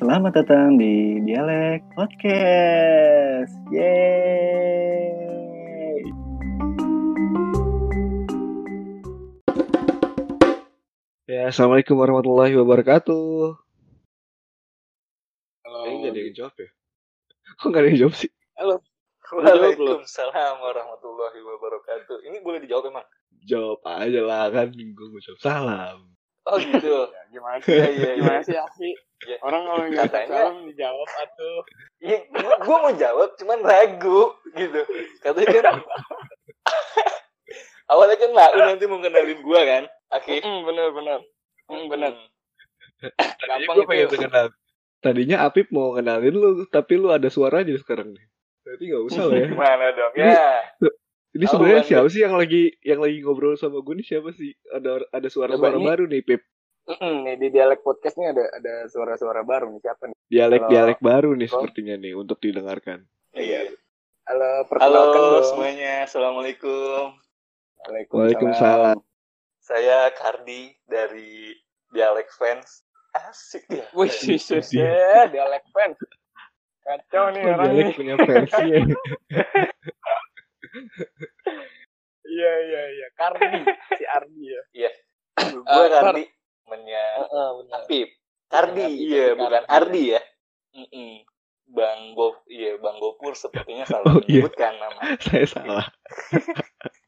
Selamat datang di Dialek Podcast. Yeay. Ya, Assalamualaikum warahmatullahi wabarakatuh. Halo. Eh, nggak ada yang jawab ya? Kok nggak ada yang jawab sih? Halo. Waalaikumsalam warahmatullahi wabarakatuh. Ini boleh dijawab emang? Jawab aja lah kan, gue jawab salam. Oh gitu. Ya, gimana sih? iya iya. Gimana sih Afi? Iya. Orang kalau nggak Katanya- salam dijawab atuh. Iya, gua, gua mau jawab cuman ragu gitu. Katanya kan awalnya kan Lau nanti mau kenalin gua kan, Aki. Hmm, bener bener. Hmm, bener. Tadinya Gampang gue pengen itu. kenal. Tadinya Apip mau kenalin lu, tapi lu ada suaranya sekarang nih. Berarti nggak usah lah ya. Gimana dong? Ini- Ya. Ini sebenarnya kan, siapa sih yang lagi yang lagi ngobrol sama gue nih siapa sih? Ada ada suara-suara baru nih, Pip. Hmm, nih di dialek podcast nih ada ada suara-suara baru nih siapa nih? Dialek-dialek baru nih Halo. sepertinya nih untuk didengarkan. Iya. Halo, Halo dong. semuanya, assalamualaikum. Waalaikumsalam. Saya Kardi dari Dialek Fans. Asik ya. Wih, sus ya, dialek fans. Kacau nih orang dialek nih. punya versinya. Iya iya iya. Kardi, si Ardi ya. Gue Eh, Kardi, Heeh, benar. Apip. Kardi, Kardi, iya, Kardi. bukan Ardi ya. Mm-mm. Bang Gop, iya Bang Gopur sepertinya salah Oh, iya. menyebutkan nama. Saya salah.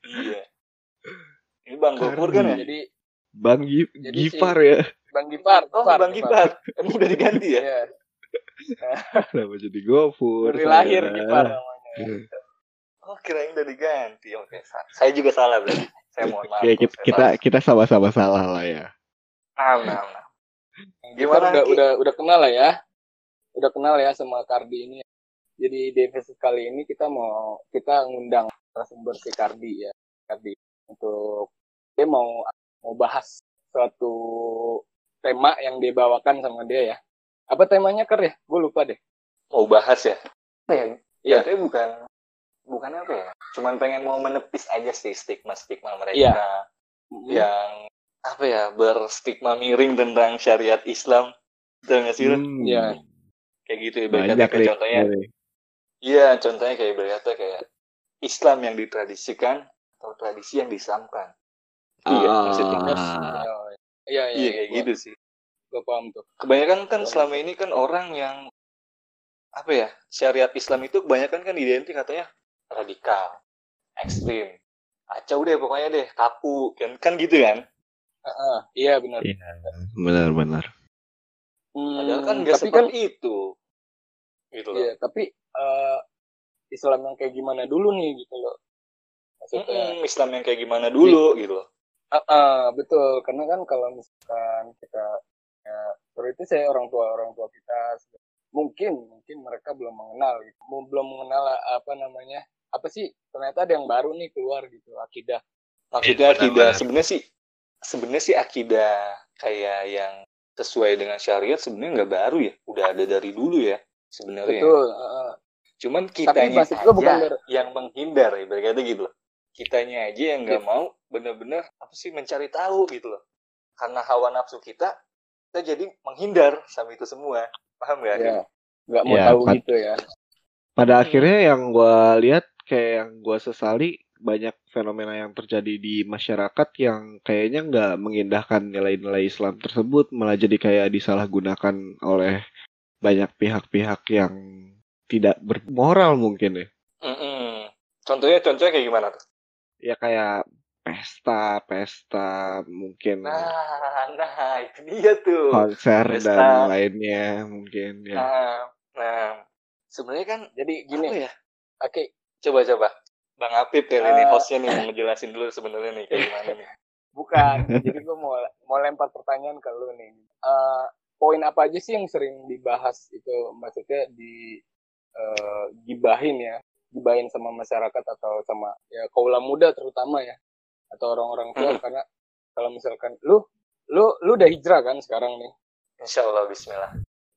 Iya. Ini Bang Gopur kan ya? Jadi Bang Gi Jadi Gipar ya. Bang Gipar, Oh, Bang Gipar. Emang udah diganti ya? Iya, Kenapa jadi Gopur? dari lahir? Gipar namanya. Oh, kirain udah diganti. Oke, sa- saya juga salah berarti. Saya mohon maaf. Oke, kita, kita sama-sama salah lah ya. Nah, nah, nah. Gimana udah, udah udah kenal lah ya. Udah kenal ya sama Kardi ini. Jadi di episode kali ini kita mau kita ngundang narasumber si Kardi ya. Kardi untuk dia mau mau bahas suatu tema yang dia bawakan sama dia ya. Apa temanya Ker ya? Gue lupa deh. Mau bahas ya? Apa ya? Iya. Tapi bukan bukan apa ya? Cuman pengen mau menepis aja sih stigma-stigma mereka Iya. yang apa ya berstigma miring tentang syariat Islam. Betul nggak sih? Ren? Hmm, Iya. Kayak gitu ya. Banyak kayak contohnya. Iya, contohnya kayak ibaratnya kayak Islam yang ditradisikan atau tradisi yang disamkan. Iya, maksudnya. Ah, Iya, iya, Iya, kayak gua- gitu sih. Gua paham tuh. Kebanyakan kan selama ini kan orang yang apa ya syariat Islam itu kebanyakan kan identik katanya radikal, ekstrim, acau deh pokoknya deh, kaku kan kan gitu kan? Heeh, iya benar. Iya, benar-benar. Hmm, Padahal kan nggak tapi seperti itu, gitu loh. Iya, tapi eh, Islam yang kayak gimana dulu nih gitu loh. Maksudnya, Mm-mm, Islam yang kayak gimana dulu gitu loh. ah, ah, betul. Karena kan kalau misalkan kita ya, itu saya orang tua orang tua kita mungkin mungkin mereka belum mengenal gitu, belum mengenal apa namanya apa sih ternyata ada yang baru nih keluar gitu akidah. Maksudnya Iya, akidah sebenarnya sih sebenarnya sih akidah kayak yang sesuai dengan syariat sebenarnya nggak baru ya, udah ada dari dulu ya sebenarnya. Betul. ah. Cuman kitanya aja bukan dari- yang menghindar ya, berkata gitu loh. Kitanya aja yang nggak mau bener-bener apa sih mencari tahu gitu loh. Karena hawa nafsu kita, kita jadi menghindar sama itu semua. Paham gak? Ya, nggak mau Ya, tahu gitu ya. Pada Hmm. akhirnya yang gua lihat kayak yang gua sesali banyak fenomena yang terjadi di masyarakat yang kayaknya nggak mengindahkan nilai-nilai Islam tersebut malah jadi kayak disalahgunakan oleh banyak pihak-pihak yang tidak bermoral mungkin ya. Mm-mm. Contohnya, contohnya kayak gimana tuh? Ya kayak pesta, pesta mungkin Nah, nah itu dia tuh. konser pesta. dan lainnya mungkin ya. Nah, nah, sebenarnya kan Jadi gini gini, ya. oke, Coba-coba. Bang Apip kali ini Eh. hostnya nih mau ngejelasin dulu sebenarnya nih kayak gimana nih. Bukan. Jadi gue mau mau lempar pertanyaan ke lu nih. Eh, poin apa aja sih yang sering dibahas itu maksudnya di eh, gibahin ya, gibahin sama masyarakat atau sama ya kaula muda terutama ya atau orang-orang tua Hmm. karena kalau misalkan lu lu lu udah hijrah kan sekarang nih. Insya Allah Bismillah.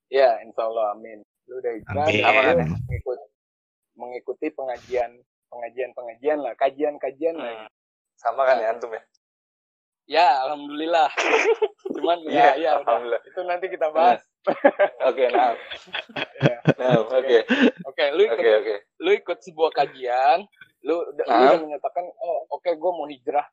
Ya, insya Allah amin. Lu udah hijrah Amin. mengikut, mengikuti pengajian pengajian pengajian lah, kajian kajian lah. Hmm. Sama kan ya antum ya? Ya, alhamdulillah. Cuman Iya, ya, ya udah. alhamdulillah. Itu nanti kita bahas. Oke, nah. Ya. Nah, oke. Oke, lu ikut, Oke, oke. lu ikut sebuah kajian, lu, udah- lu Nah. udah menyatakan, oh oke gue mau hijrah.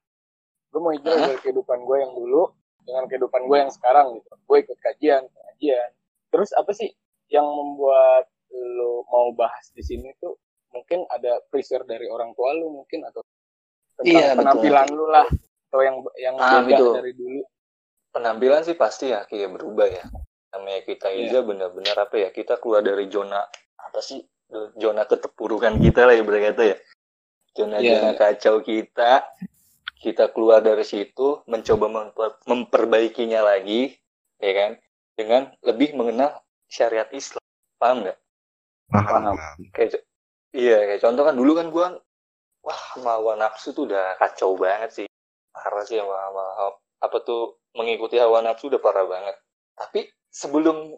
Gue mau hijrah dari kehidupan gue yang dulu dengan kehidupan gue yang sekarang gitu. Gue ikut kajian, kajian. Terus apa sih yang membuat lu mau bahas di sini tuh mungkin ada pressure dari orang tua lu mungkin atau tentang Iya, betul. penampilan lu lah atau yang yang Ah, beda betul. dari dulu. penampilan sih pasti ya kayak berubah ya namanya kita Iya. Iza benar-benar apa ya kita keluar dari zona apa sih zona keterpurukan kita lah ya berkata ya zona zona Iya. kacau kita kita keluar dari situ mencoba memper- memperbaikinya lagi ya kan dengan lebih mengenal syariat Islam paham nggak Paham. kayak co- iya kayak contoh kan dulu kan gua wah hawa nafsu tuh udah kacau banget sih. Parah sih sama, sama- apa tuh mengikuti hawa nafsu udah parah banget. Tapi sebelum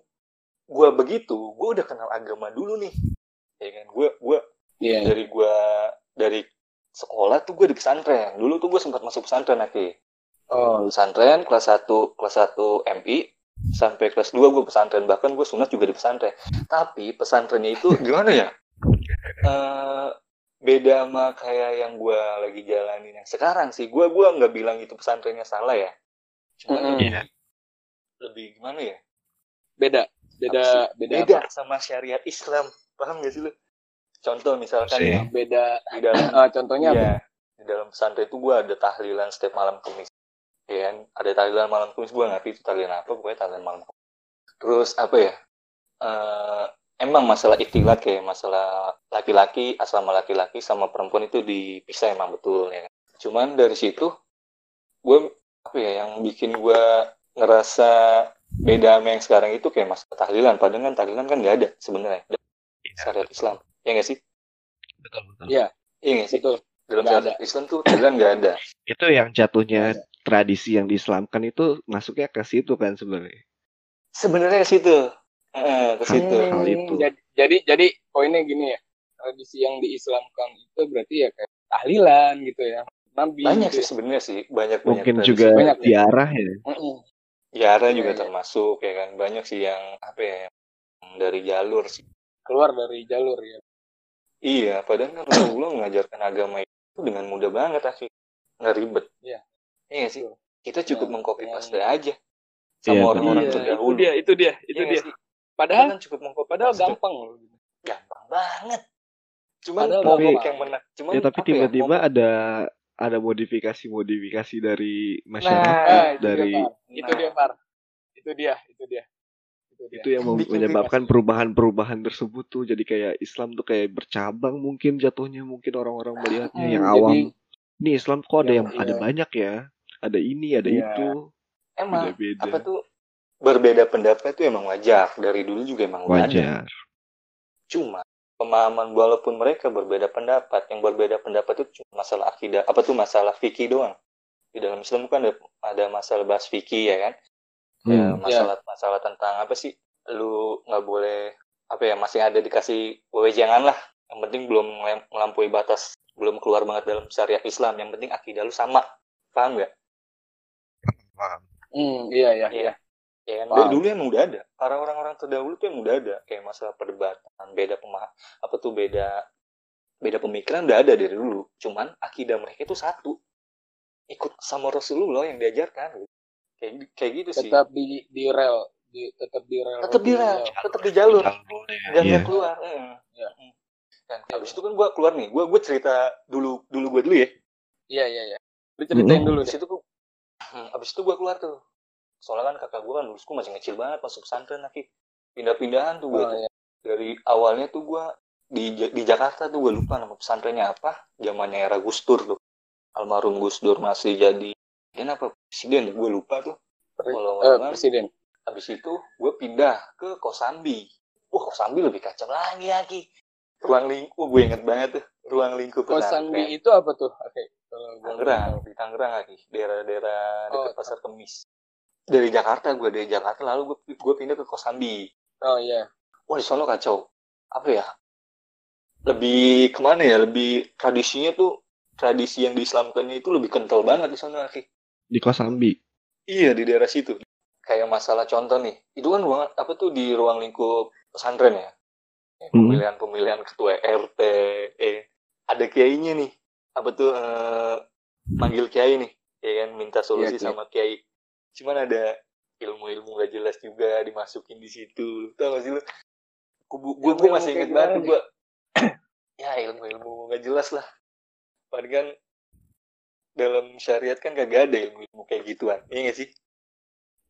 gua begitu gua udah kenal agama dulu nih. Ya kan? Gua gua Iya. dari gua dari sekolah tuh gue di pesantren. Dulu tuh gue sempat masuk pesantren aki. Oh, pesantren kelas 1 kelas 1 MI sampai kelas 2 gue pesantren. Bahkan gue sunat juga di pesantren. Tapi pesantrennya itu gimana ya Eh, beda sama kayak yang gue lagi jalanin yang sekarang sih gue gua nggak bilang itu pesantrennya salah ya cuma Mm-mm. lebih, Iya. lebih gimana ya beda, beda, beda, beda apa? sama syariat Islam paham gak sih lu contoh misalkan ya Beda. di dalam eh, contohnya apa? Iya, di dalam pesantren itu gue ada tahlilan setiap malam Kamis. Ya kan? Ada tahlilan malam Kamis, gue ngerti itu tahlilan apa, pokoknya tahlilan malam Kamis. Terus apa ya? Eh, emang masalah ikhtilat kayak masalah laki-laki, asrama laki-laki sama perempuan itu dipisah emang betul ya. kan? Cuman dari situ, gue apa ya, yang bikin gue ngerasa beda sama yang sekarang itu kayak masalah tahlilan. Padahal kan tahlilan kan nggak ada sebenarnya. Syariat Islam. Ya nggak sih? Betul, betul. Iya. Iya nggak sih? Betul. Dalam syariat Islam tuh tahlilan nggak ada. Itu yang jatuhnya tradisi yang diislamkan itu masuknya ke situ kan sebenarnya. Sebenarnya ke situ. Heeh, ke situ. Hmm. hal itu. Jadi, jadi, jadi poinnya gini ya. Tradisi yang diislamkan itu berarti ya kayak tahlilan gitu ya. Nabi. Banyak gitu sih sebenarnya sih, banyak banyak. Mungkin tradisi. juga Banyak ya? diarah ya. Yara Iya, juga iya. termasuk ya kan. Banyak sih yang apa ya yang dari jalur sih. Keluar dari jalur ya. Iya, padahal kan Rasulullah mengajarkan agama itu dengan mudah banget asli. Nggak ribet. Iya. Iya sih. Kita cukup Nah, mengcopy paste aja sama Iya, orang-orang Iya, terdahulu. itu dia, itu dia, itu Iya nggak dia. sih? Padahal, kan cukup mengcopy padahal gampang loh. gampang banget. Cuman Padahal gampang. yang menak. Cuman Ya tapi apa tiba-tiba momok- ada ada modifikasi-modifikasi dari Nah, masyarakat itu dari. Itu Nah. dia, Far. Itu dia, itu dia. Itu dia. itu yang menyebabkan perubahan-perubahan tersebut tuh jadi kayak Islam tuh kayak bercabang mungkin jatuhnya mungkin orang-orang melihatnya Hmm, yang jadi- awam. Nih Islam kok ada yang Yang- ada iya. banyak ya. Ada ini, ada Iya. itu. emang Beda-beda. apa tuh berbeda pendapat itu emang wajar. Dari dulu juga emang udah ada. Wajar. cuma pemahaman walaupun mereka berbeda pendapat yang berbeda pendapat itu cuma masalah akidah apa tuh masalah fikih doang. Di dalam Islam kan ada, ada masalah bahas fikih ya kan? Ya Hmm. masalah masalah tentang apa sih lu nggak boleh apa ya masih ada dikasih wewenang lah. Yang penting belum melampaui batas belum keluar banget dalam syariat Islam. Yang penting akidah lu sama. Paham nggak? Hmm, iya, iya, Iya. Ya kan? Dari dulu emang udah ada. Para orang-orang terdahulu tuh emang udah ada. Kayak masalah perdebatan, beda pemaham, apa tuh beda beda pemikiran udah ada dari dulu. Cuman akidah mereka itu satu. Ikut sama Rasulullah yang diajarkan. Kayak kayak gitu sih. Tetap di di rel, di tetap di rel. Tetap di rel, tetap di jalur. Iya. nggak keluar. heeh. Iya. Hmm. Dan habis itu kan gua keluar nih. Gua gua cerita dulu dulu gua dulu ya. Iya, iya, iya. Lu ceritain Hmm. dulu Habis deh. itu gua Hmm, habis itu gua keluar tuh. Soalnya kan kakak gua kan dulu masih kecil banget masuk pesantren lagi. Pindah-pindahan tuh gua Oh, iya. dari awalnya tuh gue di di Jakarta tuh gue lupa nama pesantrennya apa. Zamannya era Gus Dur tuh. Almarhum Gus Dur masih jadi dan apa presiden gue lupa tuh. Kalau nggak- presiden. habis itu gue pindah ke Kosambi. Wah Kosambi lebih kacau lagi lagi ruang lingkup gue inget banget tuh. Ruang lingkup Kosambi itu apa tuh? Oke. gua Tangerang di Tangerang lagi daerah-daerah dekat Oh, pasar Kemis dari Jakarta gue dari Jakarta lalu gue gue pindah ke Kosambi Oh iya. wah di sono kacau apa ya lebih ke mana ya lebih tradisinya tuh tradisi yang diislamkannya itu lebih kental banget di sana Aki. Di Kosambi. Iya di daerah situ. Kayak masalah contoh nih, itu kan ruang apa tuh di ruang lingkup pesantren ya. Hmm. Pemilihan-pemilihan ketua RT, eh ada kiainya nih. Apa tuh eh, manggil kiai nih, ya kan minta solusi kiai. sama kiai. Cuman ada ilmu-ilmu gak jelas juga dimasukin di situ. Tahu gak sih lu? Kubu, gue, gue masih inget banget tuh gue. ya ilmu-ilmu gak jelas lah. Padahal kan dalam syariat kan kagak ada ilmu-ilmu kayak gituan. Iya gak sih?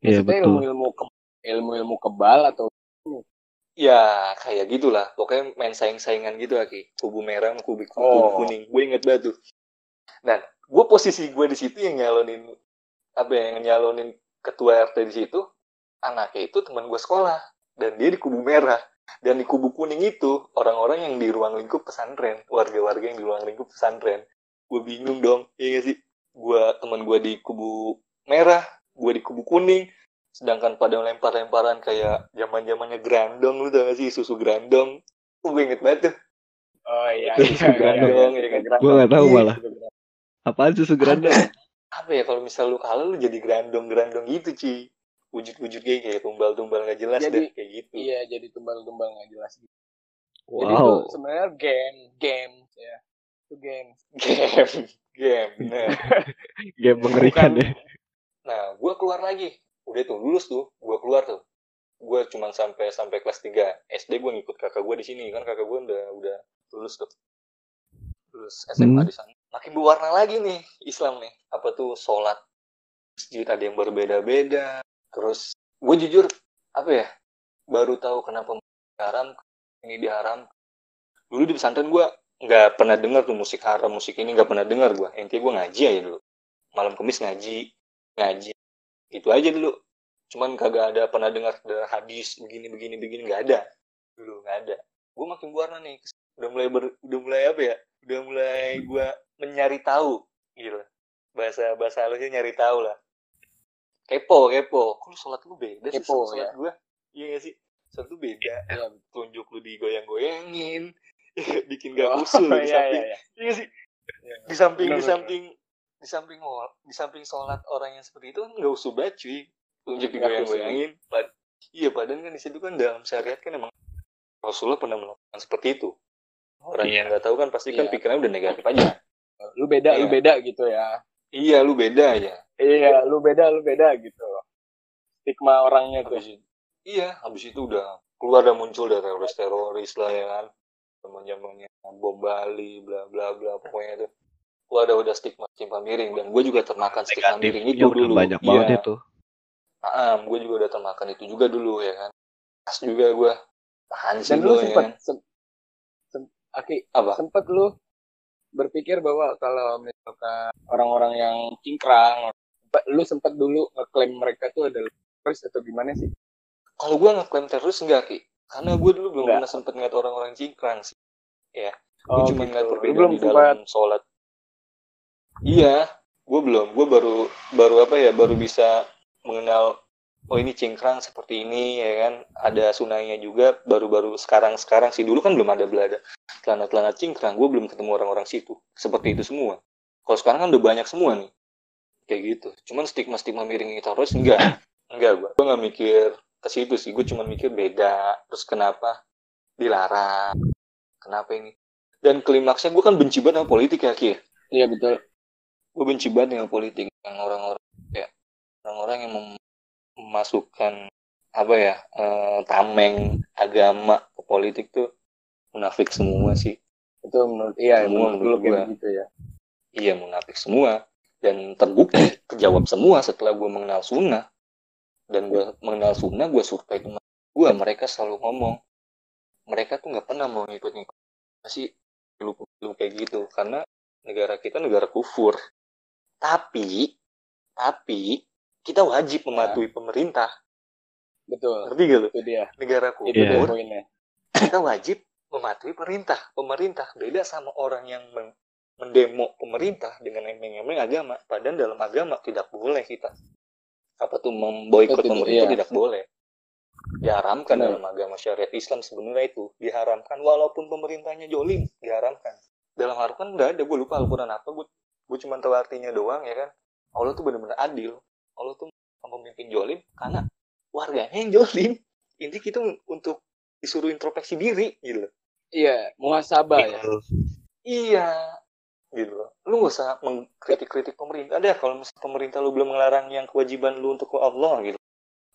Iya betul. ilmu-ilmu ke, ilmu-ilmu kebal atau Ya, kayak gitulah. Pokoknya main saing-saingan gitu, Aki. Kubu merah, kubu, kubu Oh. kuning. Gue inget banget tuh. Dan gue posisi gue di situ yang nyalonin apa ya, yang nyalonin ketua RT di situ, anaknya itu teman gue sekolah dan dia di kubu merah. Dan di kubu kuning itu orang-orang yang di ruang lingkup pesantren, warga-warga yang di ruang lingkup pesantren. Gue bingung dong, iya gak sih? Gue teman gue di kubu merah, gue di kubu kuning, sedangkan pada lempar-lemparan kayak zaman zamannya grandong lu tau gak sih susu grandong gue inget banget tuh Oh iya, Susu iya, iya, grandong, iya, ya kan? grandong. Gue nggak tahu Iya. malah. Apaan susu grandong? Apa ya kalau misal lu kalah lu jadi grandong grandong gitu Ci wujud-wujud kayak kayak tumbal-tumbal gak jelas Jadi- deh kayak gitu Iya, jadi tumbal-tumbal nggak jelas. gitu. Jadi itu Wow. sebenarnya game, game ya. Itu game. game game bener Game mengerikan Bukan- ya. nah gue keluar lagi udah tuh lulus tuh gue keluar tuh gue cuman sampai sampai kelas 3 SD gue ngikut kakak gue di sini kan kakak gue udah udah lulus tuh lulus SMA Hmm. di sana makin berwarna lagi nih Islam nih. Apa tuh sholat? Masjid ada yang berbeda-beda. Terus gue jujur apa ya baru tahu kenapa haram ini diharam. Dulu di pesantren gue nggak pernah dengar tuh musik haram musik ini nggak pernah dengar gue intinya gue ngaji aja dulu. Malam kemis ngaji ngaji. Itu aja dulu. Cuman kagak ada pernah dengar hadis begini begini begini. Nggak ada. Dulu nggak ada. Gue makin berwarna nih. Udah mulai ber, udah mulai apa ya udah mulai gue mencari tahu. Gitu bahasa bahasa halusnya nyari tahu lah. Kepo kepo. Kok lu sholat lu beda sih Kepo, sama sholat ya. gue iya gak sih? Sholat lu beda. Iya. tunjuk lu digoyang-goyangin. Bikin gak Oh, usul di iya, samping. iya, iya. iya sih? Di samping Bener, di bener. samping di samping di samping sholat orang yang seperti itu kan nggak usul banget cuy. Tunjuk digoyang-goyangin. Pad- iya padahal kan di situ kan dalam syariat kan emang Rasulullah pernah melakukan seperti itu orang yang nggak tahu kan pasti kan Iya. pikirannya udah negatif aja Lu beda, lu Iya. beda gitu ya. iya lu beda aja Iya, lu beda, lu beda gitu. Stigma orangnya tuh. habis itu, iya habis itu udah keluar dan muncul dari teroris teroris lah ya kan zaman zamannya bom Bali bla bla bla pokoknya itu gua ada udah stigma stigma miring dan gue juga termakan stigma miring itu udah dulu banyak Iya. banget itu. Ah, gue juga udah termakan itu juga dulu ya kan. Pas juga gue tahan sih Dan lu ya sempet, kan. Aki, Apa? sempet lu berpikir bahwa kalau misalkan orang-orang yang cingkrang, lu sempet dulu ngeklaim mereka tuh adalah teroris atau gimana sih? Kalau gue ngeklaim teroris enggak ki, karena gue dulu belum Enggak. pernah sempet ngeliat orang-orang cingkrang sih. Gue Oh, cuma ngeliat gitu. Perbedaan belum di sempat dalam sholat. Iya, gue belum. Gue baru baru apa ya, baru bisa mengenal oh ini cingkrang seperti ini ya kan. Ada sunainya juga baru-baru sekarang-sekarang sih. Dulu kan belum ada belada celana-celana cingkrang. Gue belum ketemu orang-orang situ. Seperti itu semua. Kalau sekarang kan udah banyak semua nih. Kayak gitu. Cuman stigma-stigma miring teroris enggak. Enggak gue. Gue nggak mikir ke situ sih. Gue cuma mikir beda. Terus kenapa dilarang? Kenapa ini? Dan klimaksnya gue kan benci banget sama politik ya Ki. Iya betul. Gue benci banget dengan politik yang orang-orang ya orang-orang yang mem- memasukkan apa ya eh, tameng agama ke politik tuh munafik semua sih. Itu menurut iya Semua menurut lu menurut kayak gua. begitu ya. Iya munafik semua dan terbukti kejawab semua setelah gue mengenal sunnah dan gue mengenal sunnah gue survei teman gue mereka selalu ngomong mereka tuh nggak pernah mau ngikut-ngikut sih lu lu kayak gitu karena negara kita negara kufur tapi tapi kita wajib mematuhi pemerintah. Betul. ngerti gak lu? Itu dia. negara Itu Iya. kita wajib mematuhi perintah. Pemerintah beda sama orang yang men- mendemo pemerintah dengan emeng-emeng agama. Padahal dalam agama tidak boleh kita. Apa tuh memboikot pemerintah iya. tidak boleh. Diharamkan Benar. dalam agama syariat Islam sebenarnya itu. Diharamkan walaupun pemerintahnya jolim diharamkan. Dalam Al-Quran udah ada gue lupa Al-Quran apa gue gue cuma tahu artinya doang ya kan? Allah tuh benar-benar adil Allah tuh pemimpin jolim karena warganya yang jolim. Ini kita untuk disuruh introspeksi diri gitu. Iya, muhasabah ya. iya gitu loh. lu gak usah mengkritik-kritik pemerintah deh kalau misalnya pemerintah lu belum melarang yang kewajiban lu untuk ke Allah gitu.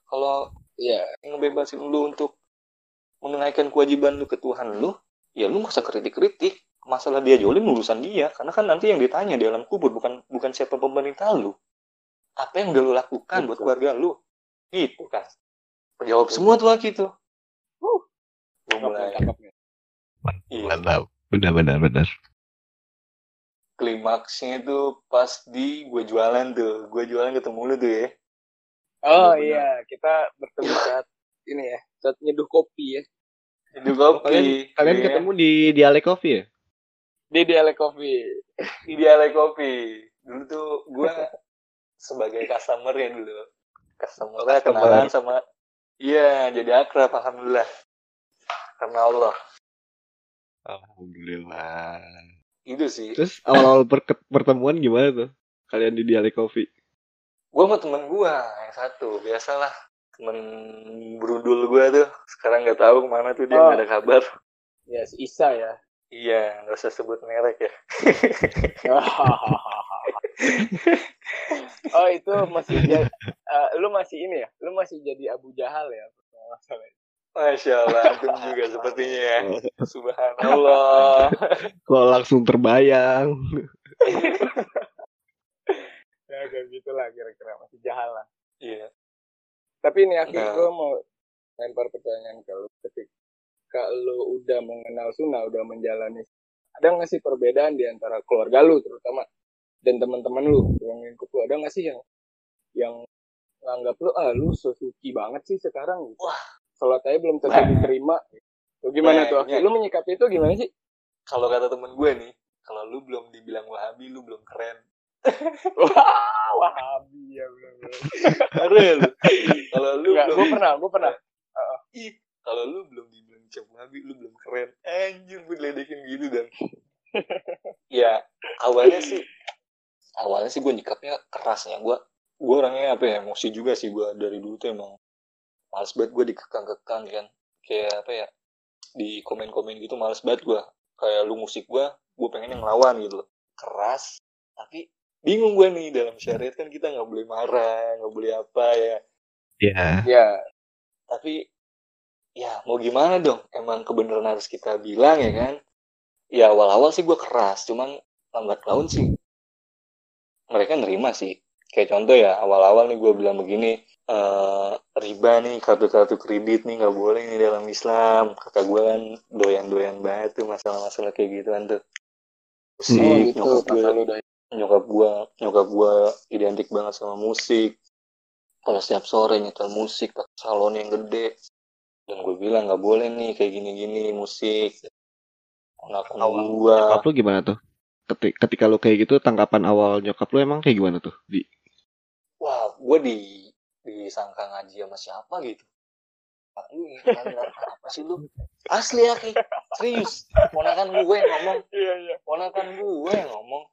Kalau Iya, ngebebasin lu untuk menunaikan kewajiban lu ke Tuhan lu ya lu gak usah kritik-kritik. Masalah dia jolim urusan dia. Karena kan nanti yang ditanya di alam kubur bukan bukan siapa pemerintah lu apa yang udah lu lakukan buat Betul. keluarga lu gitu kan jawab semua tuh laki tuh mulai iya. Mantap. Benar benar benar. klimaksnya itu pas di gue jualan tuh gue jualan ketemu lu tuh ya Oh Benar-benar. iya, kita bertemu saat ini ya, saat nyeduh kopi ya. itu kopi Kalian kalian Iya. ketemu di Dialek Coffee ya? Di Dialek Coffee. Idealnya kopi. Dulu tuh gue sebagai customer ya dulu. Customer Customer. kenalan sama Iya, jadi akrab alhamdulillah. Karena Allah. Alhamdulillah. Itu sih. Terus awal-awal pertemuan gimana tuh? Kalian di Dialek Coffee? Gue sama temen gue yang satu, biasalah temen berundul gue tuh. Sekarang nggak tahu ke mana tuh dia Oh. nggak ada kabar. Ya, si Isa ya. Iya, nggak usah sebut merek ya. oh itu masih jadi, eh, lu masih ini ya? Lu masih jadi Abu Jahal ya? Masya Allah, antum juga sepertinya ya. Subhanallah. Kok langsung terbayang? Ya kayak gitulah kira-kira masih jahal lah. Iya. Tapi ini akhir Nah. gue mau lempar pertanyaan ke lu. Ketika lu udah mengenal sunnah, udah menjalani, ada nggak sih perbedaan di antara keluarga lu terutama dan teman-teman lu yang ngikut lu? Ada nggak sih yang yang nganggap lu ah lu so suci banget sih sekarang? Wah. Sholat aja belum tentu diterima. Lu gimana tuh? Banyak. Akhir? Lu menyikapi itu gimana sih? Kalau kata temen gue nih, kalau lu belum dibilang wahabi, lu belum keren. Wah, wahabi ya. Karena lu. Kalau lu Enggak, belum gue pernah, gue pernah. Ih, kalau lu belum dibilang cap wahabi, lu belum keren. Anjir, gue diledekin gitu dan. ya, awalnya sih awalnya sih gue nyikapnya kerasnya. Gue gue orangnya apa ya, emosi juga sih gue dari dulu tuh emang males banget gue dikekang-kekang kan. Kayak apa ya, di komen-komen gitu males banget gue. Kayak lu musik gue, gue pengen yang ngelawan gitu loh. Keras, tapi bingung gue nih dalam syariat kan kita nggak boleh marah, nggak boleh apa ya. Ya. Ya, tapi ya mau gimana dong emang kebenaran harus kita bilang ya kan ya awal-awal sih gue keras cuman lambat laun sih mereka nerima sih. Kayak contoh ya awal-awal nih gue bilang begini eh riba nih kartu-kartu kredit nih nggak boleh nih dalam Islam. Kakak gue kan doyan-doyan banget tuh masalah-masalah kayak gituan tuh. Musik oh gitu. nyokap gue nyokap gua nyokap gua identik banget sama musik. Kalau setiap sore nyetel musik pakai salon yang gede. Dan gue bilang nggak boleh nih kayak gini-gini musik. Anak Awal gua. Nyokap lu gimana tuh? Ketika, ketika lu kayak gitu, tanggapan awal nyokap lu emang kayak gimana tuh? Di wah gua di disangka ngaji sama siapa gitu Ah, lu apa sih lu asli ya Ki. serius ponakan gue yang ngomong Iya, iya. ponakan gue yang ngomong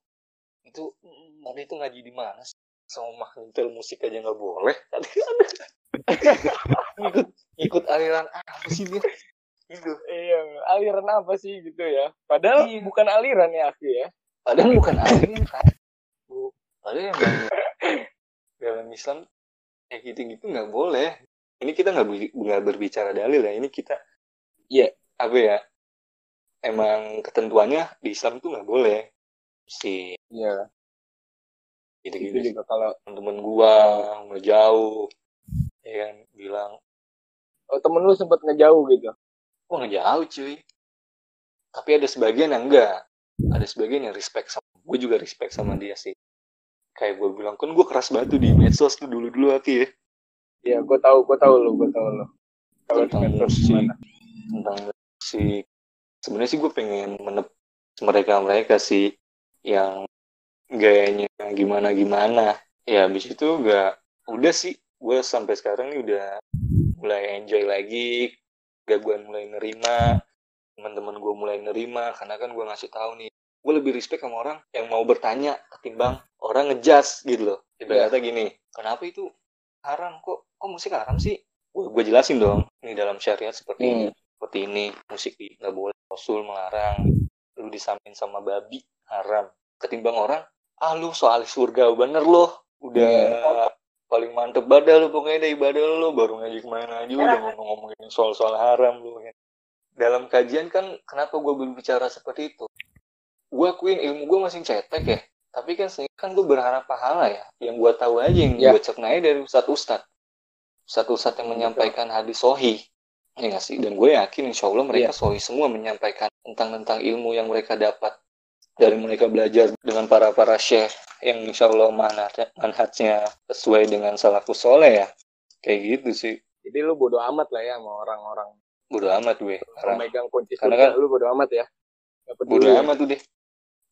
itu tadi itu ngaji di mana sih sama nyetel musik aja nggak boleh ikut ikut aliran apa sih dia gitu Iya, aliran apa sih gitu ya? Padahal Iya. bukan aliran ya, Aki ya. Padahal bukan aliran kan Bu, padahal emang dalam Islam kayak gitu gitu nggak boleh ini kita nggak ber- nggak berbicara dalil ya ini kita Iya. apa ya emang ketentuannya di Islam tuh nggak boleh si Iya. gitu Itu gitu juga kalau temen gua udah jauh ya kan bilang oh, temen lu sempat ngejauh gitu. Wah nggak jauh cuy. Tapi ada sebagian yang enggak. Ada sebagian yang respect sama gue juga respect sama dia sih. Kayak gue bilang kan gue keras batu di medsos tuh dulu-dulu hati ya. Iya, gue tahu, gue tahu lu, gue tahu di Tentang musik. gimana? Tentang musik. Sebenarnya sih gue pengen menep mereka mereka sih yang gayanya gimana-gimana. Ya habis itu gak udah sih gue sampai sekarang nih udah mulai enjoy lagi. Gak gue mulai nerima teman-teman gue mulai nerima karena kan gue ngasih tahu nih gue lebih respect sama orang yang mau bertanya ketimbang orang ngejudge gitu loh ibaratnya gini kenapa itu haram kok kok musik haram sih gue gue jelasin dong ini dalam syariat seperti Hmm. ini seperti ini musik di- nggak boleh rasul melarang lu disamain sama babi haram ketimbang orang ah lu soal surga bener loh udah Iya. paling mantep badan lu pokoknya dari ibadah lu baru ngaji ke mana aja udah ngomong-ngomongin soal-soal haram lu ya. Dalam kajian kan kenapa gue berbicara seperti itu? Gue akuin ilmu gue masih cetek ya. Tapi kan sehingga kan gue berharap pahala ya. Yang gue tahu aja yang Ya. gue cek naik dari ustadz ustadz. Ustadz ustadz yang menyampaikan hadis sohi. Ya nggak sih? Dan gue yakin insya Allah mereka sohi semua menyampaikan tentang tentang ilmu yang mereka dapat dari mereka belajar dengan para para syekh yang insya Allah manhajnya sesuai dengan salafus soleh ya. Kayak gitu sih. Jadi lu bodo amat lah ya sama orang-orang bodo amat gue Karena pemegang kunci Karena kan- lu bodo amat ya. Gak peduli. bodo ya. amat tuh deh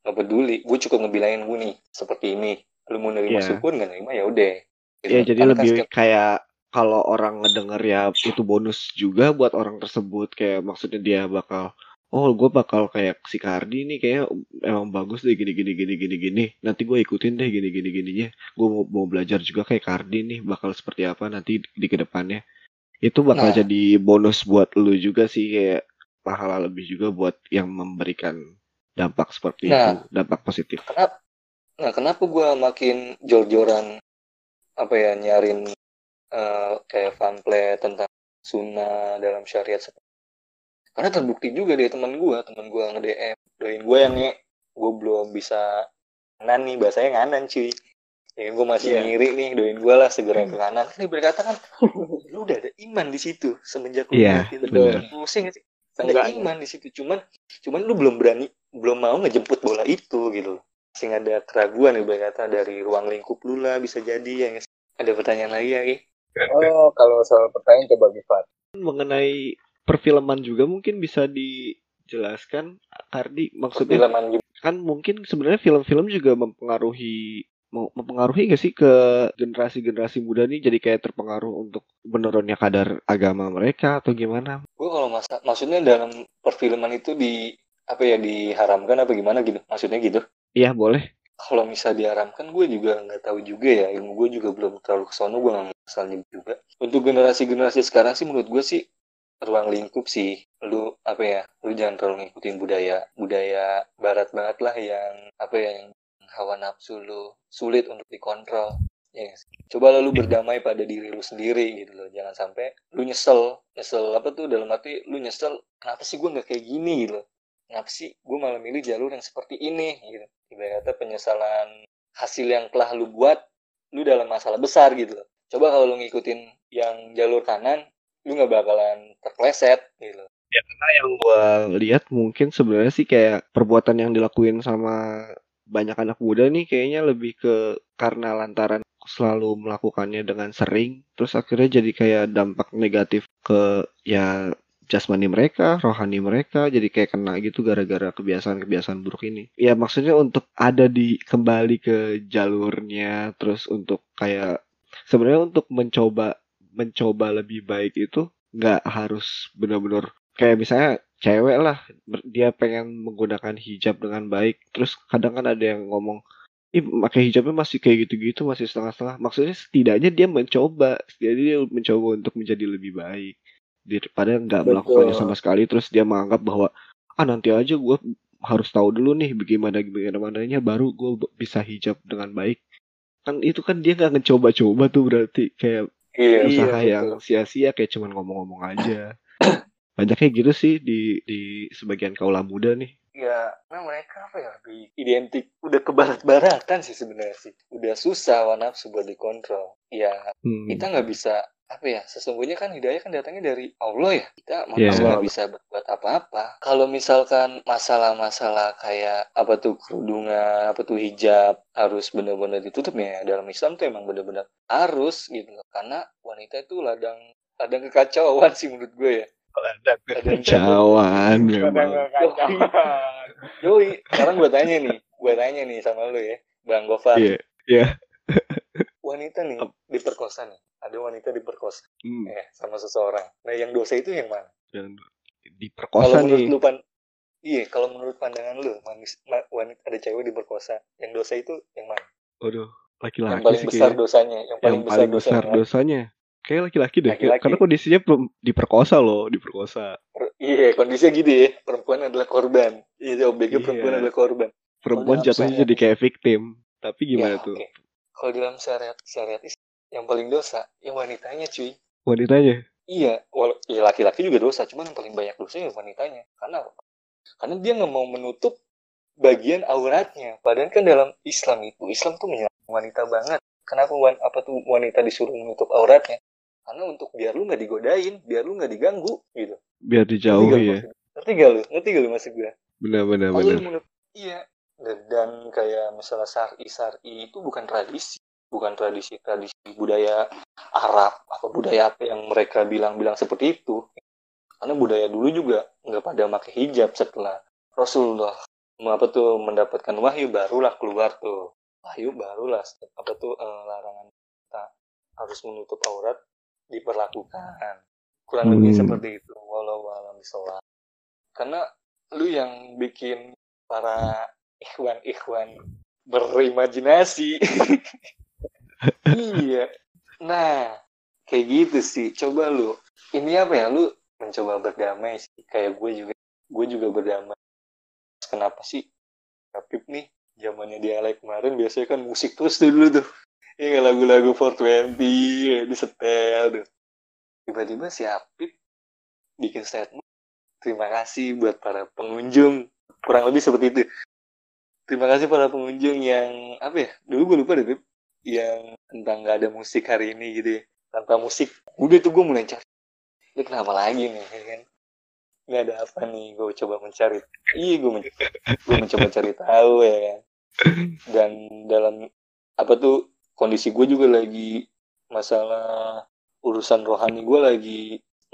nggak peduli gue cukup ngebilangin gue nih seperti ini lu mau nerima Iya. syukur nggak nerima ya udah Gitu. Ya jadi Karena kan lebih setiap- kayak kalau orang ngedenger ya itu bonus juga buat orang tersebut kayak maksudnya dia bakal oh gue bakal kayak si Kardi nih kayak emang bagus deh gini gini gini gini gini nanti gue ikutin deh gini gini gininya gue mau mau belajar juga kayak Kardi nih bakal seperti apa nanti di, di ke depannya itu bakal Nah. jadi bonus buat lu juga sih kayak pahala lebih juga buat yang memberikan dampak seperti Nah. itu dampak positif kenapa nah kenapa gue makin jor-joran apa ya nyarin eh, kayak pamflet tentang sunnah dalam syariat karena terbukti juga deh teman gue teman gue nge DM doain gue yang nge gue belum bisa nganan nih bahasanya nganan cuy ya gue masih Iya. ngiri nih doain gue lah segera ke kanan kan dia berkata kan lu udah ada iman di situ semenjak lu Iya, mati. benar. pusing sih ada iman di situ cuman cuman lu belum berani belum mau ngejemput bola itu gitu masih ada keraguan nih berkata dari ruang lingkup lu lah bisa jadi ya ada pertanyaan lagi ya Ki? Oh, kalau soal pertanyaan coba Gifat. mengenai perfilman juga mungkin bisa dijelaskan Kardi maksudnya Perfilman juga kan mungkin sebenarnya film-film juga mempengaruhi mempengaruhi gak sih ke generasi-generasi muda nih jadi kayak terpengaruh untuk menurunnya kadar agama mereka atau gimana? gue kalau masa maksudnya dalam perfilman itu di apa ya diharamkan apa gimana gitu? Maksudnya gitu? Iya boleh. kalau misal diharamkan gue juga nggak tahu juga ya. Ilmu gue juga belum terlalu kesono gue nggak asal nyebut juga. Untuk generasi-generasi sekarang sih menurut gue sih ruang lingkup sih. Lu apa ya lu jangan terlalu ngikutin budaya budaya barat banget lah yang apa ya yang hawa nafsu lu sulit untuk dikontrol. Ya sih? coba lalu berdamai pada diri lu sendiri gitu loh. Jangan sampai lu nyesel. Nyesel apa tuh? Dalam arti lu nyesel kenapa sih gue nggak kayak gini? gitu loh. Kenapa sih gue malah milih jalur yang seperti ini? gitu. Ibaratnya penyesalan hasil yang telah lu buat lu dalam masalah besar gitu loh. Coba kalau lu ngikutin yang jalur kanan lu nggak bakalan terpleset gitu loh. Ya karena yang gua lihat mungkin sebenarnya sih kayak perbuatan yang dilakuin sama banyak anak muda nih kayaknya lebih ke karena lantaran selalu melakukannya dengan sering terus akhirnya jadi kayak dampak negatif ke ya jasmani mereka, rohani mereka jadi kayak kena gitu gara-gara kebiasaan-kebiasaan buruk ini. Ya maksudnya untuk ada di kembali ke jalurnya terus untuk kayak sebenarnya untuk mencoba mencoba lebih baik itu nggak harus benar-benar kayak misalnya cewek lah. Dia pengen menggunakan hijab dengan baik. Terus kadang kan ada yang ngomong ih pakai hijabnya masih kayak gitu-gitu masih setengah-setengah. Maksudnya setidaknya dia mencoba. Jadi dia mencoba untuk menjadi lebih baik. Daripada nggak melakukannya sama sekali. Terus dia menganggap bahwa ah nanti aja gue harus tahu dulu nih bagaimana bagaimananya baru gue bisa hijab dengan baik. Kan itu kan dia nggak ngecoba-coba tuh berarti. Kayak iya Iya, usaha betul. yang sia-sia kayak cuman ngomong-ngomong aja. Banyaknya gitu sih di di sebagian kaula muda nih. ya nah mereka apa ya lebih identik udah ke barat-baratan sih sebenarnya sih. Udah susah hawa nafsu buat dikontrol. Ya Hmm. kita nggak bisa apa ya sesungguhnya kan hidayah kan datangnya dari Allah ya. Kita manusia nggak bisa berbuat apa-apa. Kalau misalkan masalah-masalah kayak apa tuh kerudungan apa tuh hijab harus benar-benar ditutup ya dalam Islam tuh emang benar-benar harus gitu. Loh karena wanita itu ladang ladang kekacauan sih menurut gue ya Kacauan memang. Yoi, sekarang gue tanya nih, gue tanya nih sama lu ya, Bang Gofar. Iya. Wanita nih diperkosa nih, ada wanita diperkosa Hmm. ya sama seseorang. Nah yang dosa itu yang mana? Kalau diperkosa menurut nih. lu pan, iya kalau menurut pandangan lu manis, ma- wanita ada cewek diperkosa yang dosa itu yang mana Waduh, yang laki-laki paling sih besar kayaknya. dosanya yang Yang paling besar paling besar dosanya dosanya. Kayak laki-laki deh. Laki-laki. Karena kondisinya perem- diperkosa loh, diperkosa. Per- iya kondisinya gitu ya perempuan adalah korban iya OBG Iya. perempuan adalah korban Perempuan jatuhnya syariat jadi kayak victim. Tapi gimana Ya, tuh? oke. kalau dalam syariat syariat yang paling dosa yang wanitanya cuy Wanitanya. Iya, wal ya laki-laki juga dosa, cuman yang paling banyak dosanya wanitanya. Karena? Karena dia nggak mau menutup bagian auratnya. Padahal kan dalam Islam itu, Islam tuh menyerang wanita banget. Kenapa wan apa tuh wanita disuruh menutup auratnya? Karena untuk biar lu nggak digodain, biar lu nggak diganggu, gitu. Biar dijauhi ya. Ngerti gak lu? Ngerti gak lu maksud gue? Lu benar. menurut, iya. Dan, dan kayak misalnya syari syari itu bukan tradisi, bukan tradisi tradisi budaya Arab apa budaya apa yang mereka bilang-bilang seperti itu. Karena budaya dulu juga nggak pada pakai hijab setelah Rasulullah apa tuh mendapatkan wahyu barulah keluar tuh wahyu barulah apa tuh eh, larangan kita harus menutup aurat diperlakukan. Kurang lebih Hmm. seperti itu walau alam bisawab. karena lu yang bikin para ikhwan ikhwan berimajinasi. Iya. Nah kayak gitu sih. Coba lu ini apa ya? Lu mencoba berdamai sih. Kayak gue juga gue juga berdamai. Kenapa sih? Habib nih zamannya dia like kemarin biasanya kan musik terus tuh dulu tuh ya lagu-lagu 420 ya, disetel tuh tiba-tiba si Habib bikin statement terima kasih buat para pengunjung. Kurang lebih seperti itu. Terima kasih para pengunjung yang apa ya? Dulu gue lupa deh Beb. yang tentang nggak ada musik hari ini gitu ya. Tanpa musik udah tuh gue mulai cari. Ini kenapa lagi nih? Ya kan. Ini ada apa nih gue coba mencari. Iya gue men- gue mencoba cari tahu ya kan. Dan dalam apa tuh kondisi gue juga lagi masalah urusan rohani gue lagi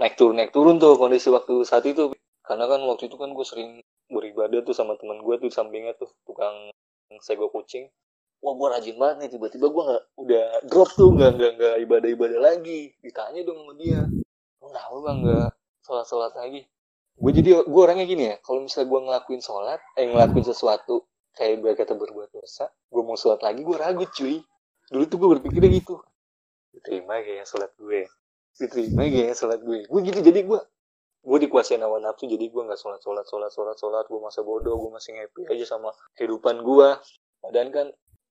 naik turun naik turun tuh kondisi waktu saat itu. Karena kan waktu itu kan gue sering beribadah tuh sama teman gue tuh sampingnya tuh tukang sego kucing. Wah gue rajin banget nih tiba-tiba gue nggak udah drop tuh nggak nggak nggak ibadah ibadah lagi. Ditanya dong sama dia. Kenapa bang nggak sholat sholat lagi? Gue jadi gue orangnya gini ya kalau misalnya gue ngelakuin sholat eh ngelakuin sesuatu kayak gue kata berbuat dosa gue mau sholat lagi gue ragu cuy dulu tuh gue berpikirnya gitu. Diterima kayaknya sholat gue. Diterima kayaknya sholat gue. Gue gitu jadi gue gue dikuasain hawa nafsu jadi gue nggak sholat sholat sholat sholat sholat. Gue masa bodoh gue masih happy aja sama kehidupan gue padahal kan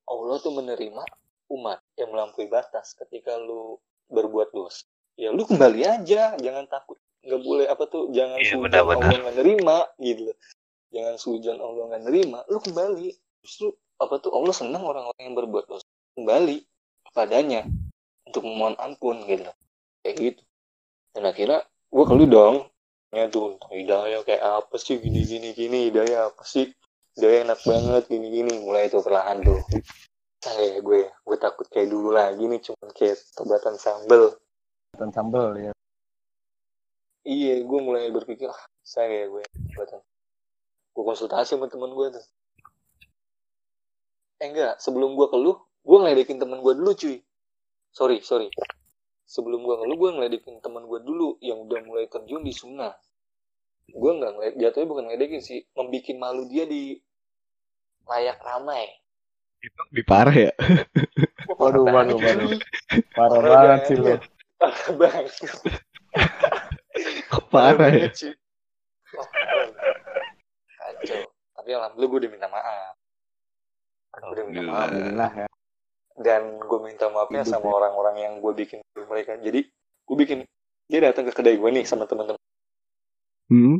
Allah tuh menerima umat yang melampaui batas ketika lu berbuat dosa. Ya lu kembali aja jangan takut. Nggak boleh apa tuh jangan sujon benar-benar. Allah nggak nerima gitu loh. Jangan sujon Allah nggak nerima lu kembali. Justru apa tuh Allah senang orang-orang yang berbuat dosa kembali kepadanya untuk memohon ampun gitu. Kayak gitu. Dan akhirnya gue ke lu dong. Ya tuh hidayah kayak apa sih gini gini gini hidayah apa sih? Hidayah enak banget gini gini. Mulai tuh perlahan tuh. Saya gue gue takut kayak dulu lagi nih cuman kayak tobatan sambel. Dan sambel ya. iya gue mulai berpikir ah saya gue tobatan gue konsultasi sama teman gue tuh. Eh enggak sebelum gue keluh gue ngeledekin teman gue dulu cuy sorry sorry sebelum gue keluh gue ngeledekin teman gue dulu yang udah mulai terjun di sunnah gue nggak ngeliat jatuhnya bukan ngeledekin sih membikin malu dia di layak ramai Itu lebih parah ya. Waduh, parah waduh, banget, waduh. Parah Parah banget sih banget. Parah banget. Kok parah ya? Kacau. Tapi alhamdulillah gue udah minta maaf. Gue udah minta maaf. Alhamdulillah ya. Dan gue minta maafnya Hidup sama ya. orang-orang yang gue bikin mereka. Jadi gue bikin dia datang ke kedai gue nih sama teman-teman. Hmm?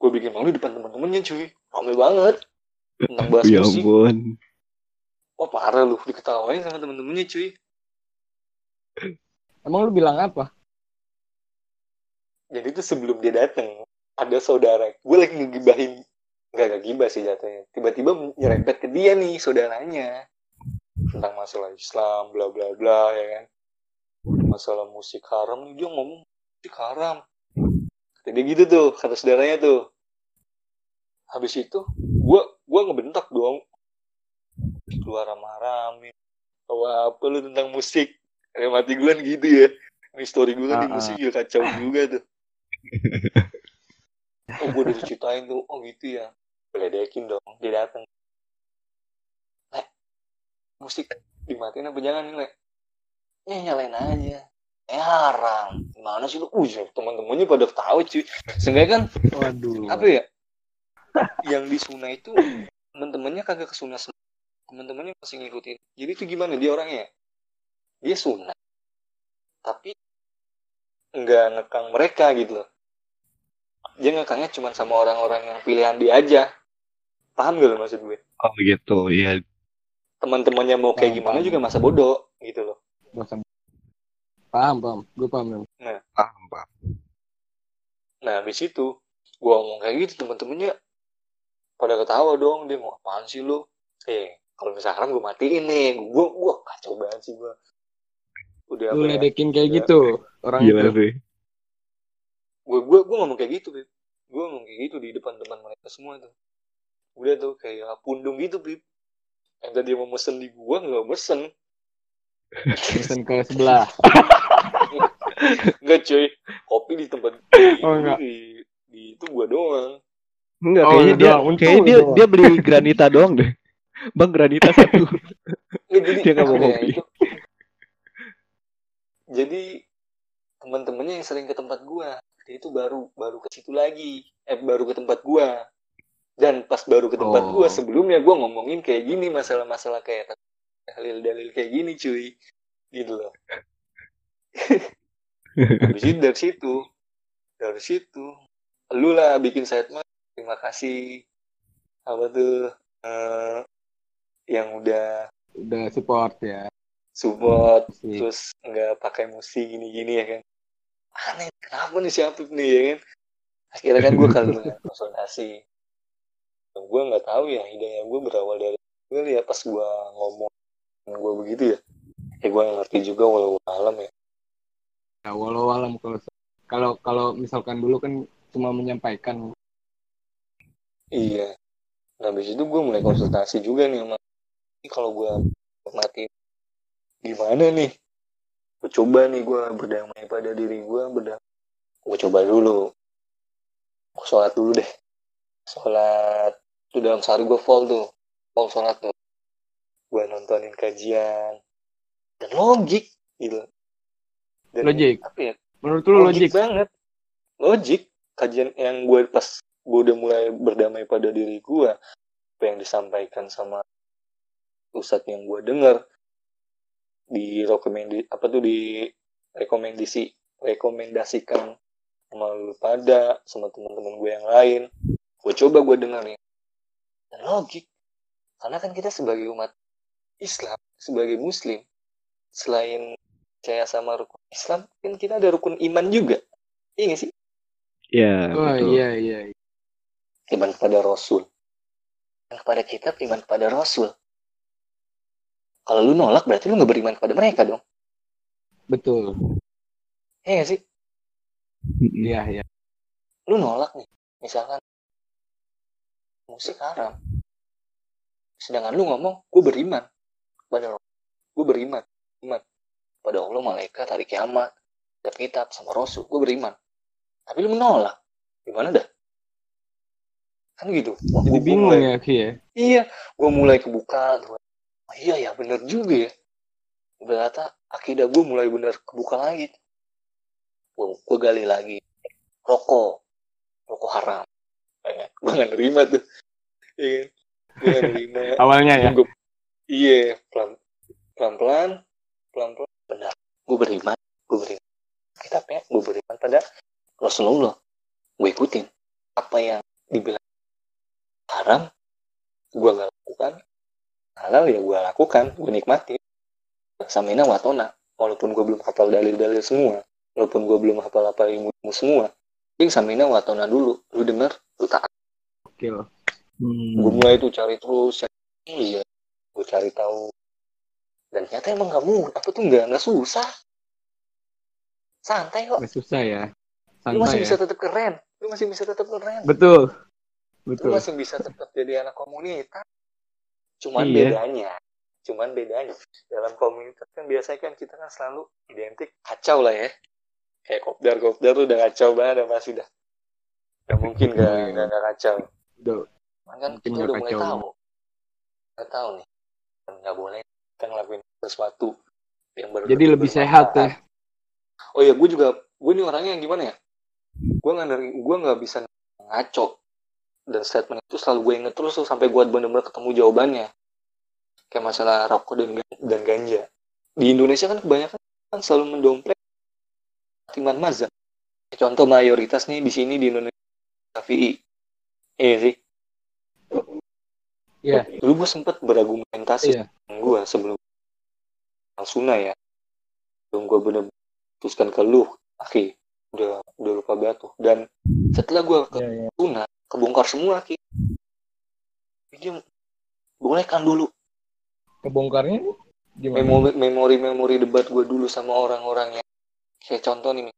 Gue bikin malu depan teman-temannya cuy. Rame banget. Tentang bahas Ya musik. ampun. Wah parah lu diketawain sama temen-temennya cuy. Emang lu bilang apa? Jadi itu sebelum dia datang ada saudara gue lagi ngegibahin nggak nggak gibah sih jatuhnya tiba-tiba nyerempet ke dia nih saudaranya tentang masalah Islam bla bla bla ya kan. Masalah musik haram dia ngomong musik haram. Jadi gitu tuh kata saudaranya tuh. Habis itu gue gue ngebentak dong. Keluar tahu apa lu tentang musik? Kayak mati gue kan gitu ya. Ini story gue kan di Ah, ah. musik juga kacau juga tuh. Oh gue udah diceritain tuh. Oh gitu ya. Beledekin dong. Dia datang musik dimatiin apa jangan nih ya nyalain aja. Eh haram gimana sih lu? Uh teman-temannya pada tahu cuy. Seenggaknya kan Waduh. apa ya? Yang di Suna itu teman-temannya kagak ke Suna semua. Teman-temannya masih ngikutin. Jadi itu gimana dia orangnya? Dia Suna. Tapi nggak ngekang mereka gitu loh. Dia ngekangnya cuma sama orang-orang yang pilihan dia aja. Paham gak lo maksud gue? Oh gitu, iya. Teman-temannya mau kayak Paham, gimana paham. juga masa bodoh gitu loh Bosan. Paham, paham. Gue paham. Bang. Paham, paham. Nah, habis itu gue ngomong kayak gitu temen-temennya pada ketawa dong dia mau apaan sih lu? Eh, kalau misalkan gue matiin nih, gue gue kacau banget sih gue. Udah Lu apa ya? ledekin kayak Iya. gitu orang Gimana itu. sih? Gue gue gue ngomong kayak gitu, Bib. Gue ngomong kayak gitu di depan teman mereka semua tuh. Udah tuh kayak pundung gitu, Bib. Yang tadi mau mesen di gua nggak mesen. Pesan ke sebelah. Enggak cuy, kopi di tempat Oh, enggak. di, di itu gua doang. Enggak, Oh, kayaknya dia doang. Kayaknya dia doang. dia beli granita doang deh. Bang granita satu. Nggak, jadi Dia nggak mau apa ya, kopi. itu jadi teman-temannya yang sering ke tempat gua dia itu baru baru ke situ lagi eh baru ke tempat gua dan pas baru ke tempat Oh. gua sebelumnya gua ngomongin kayak gini masalah-masalah kayak dalil-dalil kayak gini cuy gitu loh habis itu dari situ dari situ lu lah bikin statement terima kasih apa tuh eh, yang udah Udah support ya. support Sih. terus nggak pakai musik gini-gini ya kan aneh kenapa nih siapa nih ya kan akhirnya kan gue kalau konsultasi gue nggak tahu ya hidayah gue berawal dari gue lihat pas gue ngomong gue begitu ya. Ya gue ngerti juga walau alam ya. Ya, walau alam kalau kalau kalau misalkan dulu kan cuma menyampaikan. Iya. Nah habis itu gue mulai konsultasi juga nih sama ini kalau gue mati gimana nih? Gue coba nih gue berdamai pada diri gue berdamai gue coba dulu. Gue sholat dulu deh. Sholat itu dalam sehari gue full tuh full sholat tuh. Gue nontonin kajian. Dan logik gitu dan Logik. apa ya? Menurut lu logik banget. Logik kajian yang gue pas gue udah mulai berdamai pada diri gue apa yang disampaikan sama ustadz yang gue dengar di rekomendi apa tuh di rekomendasi rekomendasikan sama lu pada sama teman-teman gue yang lain. Gue coba gue dengerin dan logik. Karena kan kita sebagai umat Islam sebagai muslim selain percaya sama rukun Islam kan kita ada rukun iman juga. Iya gak sih? Iya, oh betul. iya iya iman kepada Rasul. Iman kepada kitab iman kepada Rasul. Kalau lu nolak berarti lu nggak beriman kepada mereka dong. Betul. Iya gak sih? Iya iya. Lu nolak nih misalkan musik haram sedangkan lu ngomong gue beriman kepada Allah gue beriman iman pada Allah malaikat hari kiamat dan kitab sama Rasul gue beriman tapi lu menolak gimana dah kan gitu Wah, jadi bingung mulai- ya Ki ya Iya, gue mulai kebuka. Oh, iya ya, bener juga ya. Ternyata akidah gue mulai bener kebuka lagi. Gue, gue gali lagi. Rokok. Rokok haram. gue gak nerima tuh. Iya kan? Gue gak nerima. awalnya ya Gua- iya, pelan, pelan-pelan. Pelan-pelan. Benar. Gue beriman. Gue beriman. Kitabnya gue beriman pada Rasulullah. Gue ikutin. Apa yang dibilang haram, gue gak lakukan. Halal ya gue lakukan. Gue nikmati. Samina watona. Walaupun gue belum hafal dalil-dalil semua. Walaupun gue belum hafal apa ilmu semua. Yang samina watona dulu. Lu denger, lu taat. oke loh Hmm. Gue mulai tuh cari terus. cari- Iya. Gue cari tahu. Dan ternyata emang gak mudah. Apa tuh gak, gak susah. Santai kok. nggak susah ya Lu masih santai bisa ya tetap keren. Lu masih bisa tetap keren. betul Lu betul masih bisa tetap jadi anak komunitas. Cuman Iya. bedanya. Cuman bedanya. Dalam komunitas kan biasanya kan kita kan selalu identik kacau lah ya. Kayak kopdar-kopdar tuh udah kacau banget udah pasti dah. Gak mungkin gak, gak, gak kacau. Udah, kan Mungkin kita nggak udah mulai kacau. tahu. Nggak tahu nih. Nggak boleh kita ngelakuin sesuatu yang baru jadi lebih sehat ya. Oh iya, gue juga, gue nih orangnya yang gimana ya? Gue nggak dari, gue nggak bisa ngaco dan statement itu selalu gue inget terus tuh sampai gue bener-bener ketemu jawabannya. Kayak masalah rokok dan dan ganja. Di Indonesia kan kebanyakan kan selalu mendompleng timan mazhab. Contoh mayoritas nih di sini di Indonesia Syafi'i. Iya sih. Iya. Dulu gue sempet berargumentasi sama gue sebelum Sunnah ya. Sebelum gue bener putuskan ke lu, Aki, udah udah lupa batu. Dan setelah gue ke Iya, iya. Sunnah, kebongkar semua, Aki. Dia bolehkan dulu Kebongkarnya gimana? memori memori memori debat gue dulu sama orang-orang yang kayak contoh nih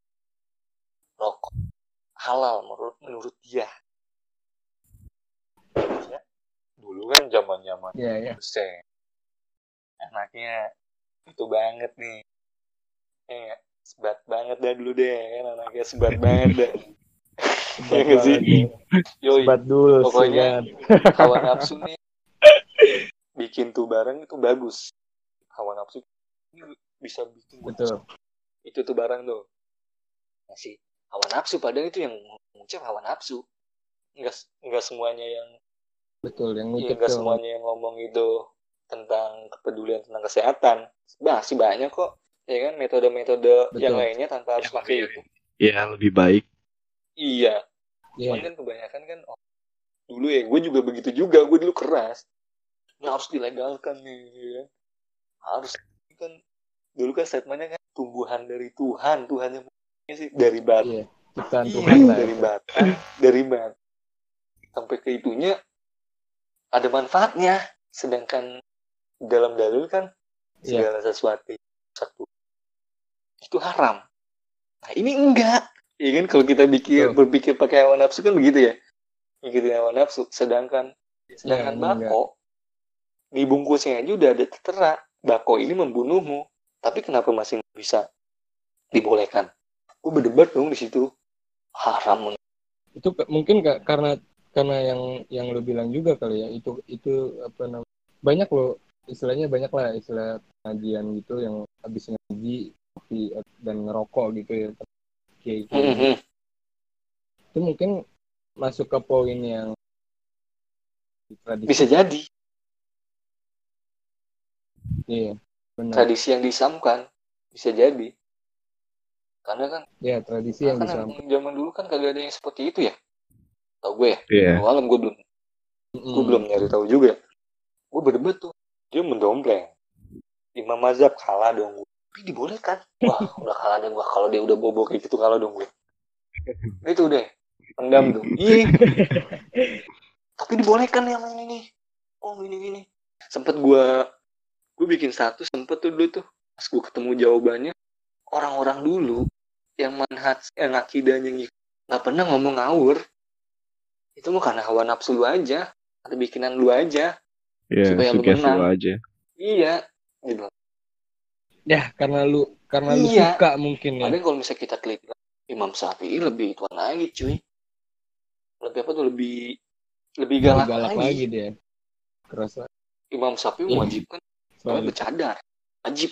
rokok halal menurut menurut dia Ya, dulu kan zaman zaman Iya, iya. Buset. Anaknya itu banget nih. Eh, sebat banget dah dulu deh. Kan anaknya sebat banget dah. Iya nggak sih? Yoi, Sebat dulu Pokoknya- hawa nafsu nih. Bikin tuh barang itu bagus. Hawa nafsu ini bisa bikin Betul. itu tuh barang tuh. Masih hawa nafsu padahal itu yang ngucap hawa nafsu. Enggak enggak semuanya yang Betul yang ngucap nggak semuanya yang ngomong itu tentang kepedulian tentang kesehatan. Masih banyak kok, ya kan metode-metode Betul. yang lainnya tanpa harus pakai itu. Ya lebih baik. Iya, cuman kan kebanyakan kan, oh, dulu ya, gue juga begitu juga, gue dulu keras. Ini harus dilegalkan nih, ya kan. Harus kan dulu kan statementnya kan tumbuhan dari Tuhan, Tuhan yang sih dari batu. Iya. Ciptaan Iya, dari batu, dari batu. Sampai ke itunya ada manfaatnya. Sedangkan dalam dalil kan Iya. segala sesuatu satu itu haram. Nah ini enggak. Iya kan kalau kita pikir Betul. berpikir pakai hawa nafsu kan begitu ya. Ngikutin hawa nafsu. Sedangkan sedangkan ini enggak. bako di bungkusnya aja udah ada tertera bako ini membunuhmu. Tapi kenapa masih bisa dibolehkan? Gue berdebat dong di situ. Haram Itu mungkin ka- karena karena yang yang lo bilang juga kali ya itu itu apa namanya banyak lo istilahnya banyak lah istilah pengajian gitu yang habis ngaji kopi dan ngerokok gitu ya kayak gitu. Mhm. itu mungkin masuk ke poin yang tradisi Bisa jadi iya benar tradisi yang disamkan bisa jadi. Karena kan ya tradisi yang kan zaman dulu kan kagak ada yang seperti itu ya. Tau gue ya. Iya. Malam gue belum gue Mm. belum nyari tahu juga. Gue berdebat tuh. Dia mendompleng. Imam Mazhab kalah dong gue. Tapi dibolehkan. Wah udah kalah deh gue. Kalau dia udah bobo kayak gitu kalah dong gue. Itu deh. Pendam tuh. Iya. Tapi dibolehkan yang ini nih. Oh ini ini. Sempet gue gue bikin satu sempet tuh dulu tuh. Pas gue ketemu jawabannya. Orang-orang dulu yang manhaj yang akidahnya ngik- nggak pernah ngomong ngawur itu mah karena hawa nafsu lu aja atau bikinan lu aja Ya, Supaya lu menang. lu aja. iya gitu ya karena lu karena lu Iya. suka mungkin ya Padahal kalau misalnya kita klik Imam Syafi'i lebih tuan lagi cuy lebih apa tuh lebih lebih galak, galak lagi. lagi dia kerasa Imam Syafi'i Iya. mewajibkan orang soalnya. bercadar wajib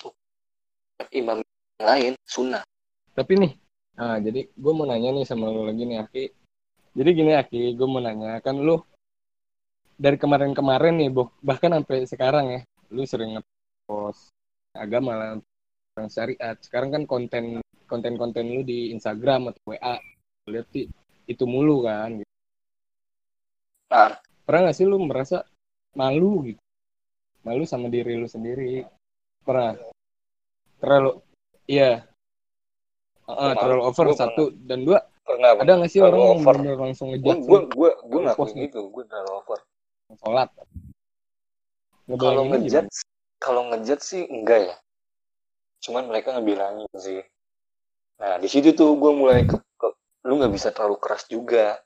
Imam yang lain sunnah Tapi nih, ah, jadi gue mau nanya nih sama lo lagi nih Aki. Jadi gini Aki, gue mau nanya kan lu dari kemarin-kemarin nih, bahkan sampai sekarang ya, lu sering ngepost agama lah, tentang syariat. Sekarang kan konten konten-konten lu di Instagram atau WA, lihat sih itu mulu kan. Gitu. nah Pernah gak sih lu merasa malu gitu? Malu sama diri lu sendiri? Pernah? Terlalu, iya. Gua terlalu over Gua satu. dan dua pernah ada nggak sih orang yang over. bener langsung gue ngejudge gue gue gue Lu post ngakuin nih. itu gue terlalu over. Sholat. Kalau ngejat kalau ngejat sih enggak ya. Cuman mereka ngebilangin sih. Nah di situ tuh gue mulai ke, ke- lu nggak bisa terlalu keras juga.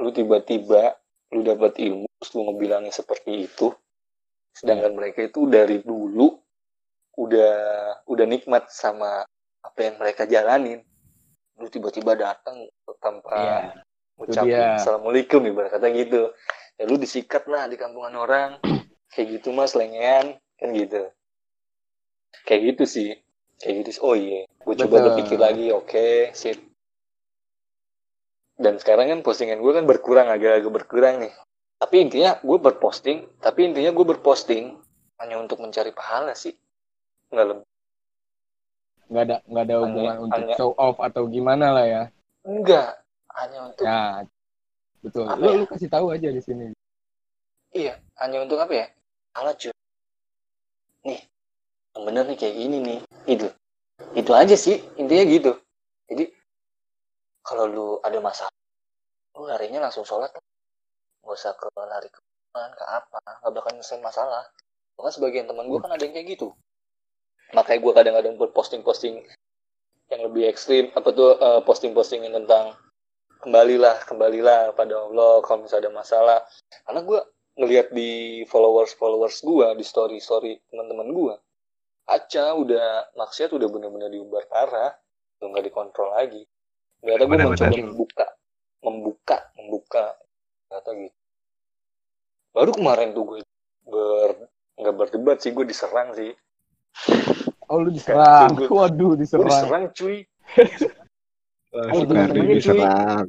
Lu tiba-tiba lu dapat ilmu terus lu ngebilangin seperti itu. Sedangkan mereka itu dari dulu udah udah nikmat sama apa yang mereka jalanin. Lu tiba-tiba datang tanpa Iya. ngucapin dia. assalamualaikum ibarat kata gitu. Ya lu disikat lah di kampungan orang. Kayak gitu mas lengean kan gitu. Kayak gitu sih. Kayak gitu sih. oh iya. Gue coba berpikir lagi oke sip. Dan sekarang kan postingan gue kan berkurang agak-agak berkurang nih. Tapi intinya gue berposting tapi intinya gue berposting hanya untuk mencari pahala sih. Nggak lebih nggak ada nggak ada hubungan Hanya- untuk hanya- show off atau gimana lah ya enggak hanya untuk ya betul Apa lu ya? lu kasih tahu aja di sini Iya, hanya untuk apa ya? Alat cuy. Nih, yang bener nih kayak gini nih. Gitu. Itu aja sih, intinya gitu. Jadi, kalau lu ada masalah, lu larinya langsung sholat. Gak usah ke lari ke mana, ke apa. Gak bakal nyelesain masalah. Bahkan sebagian teman gue kan ada yang kayak gitu. Makanya gue kadang-kadang buat posting-posting yang lebih ekstrim. Apa tuh, eh, posting-posting yang tentang kembalilah, kembalilah pada Allah kalau misalnya ada masalah. Karena gue ngelihat di followers followers gua di story story teman-teman gua Aca udah maksiat udah bener-bener diumbar parah udah nggak dikontrol lagi ternyata Benar-benar. mencoba membuka membuka membuka ternyata gitu baru kemarin tuh gue ber nggak berdebat sih gue diserang sih oh lu diserang. Tunggu. waduh gue diserang. diserang cuy. Wah, Oh, diserang.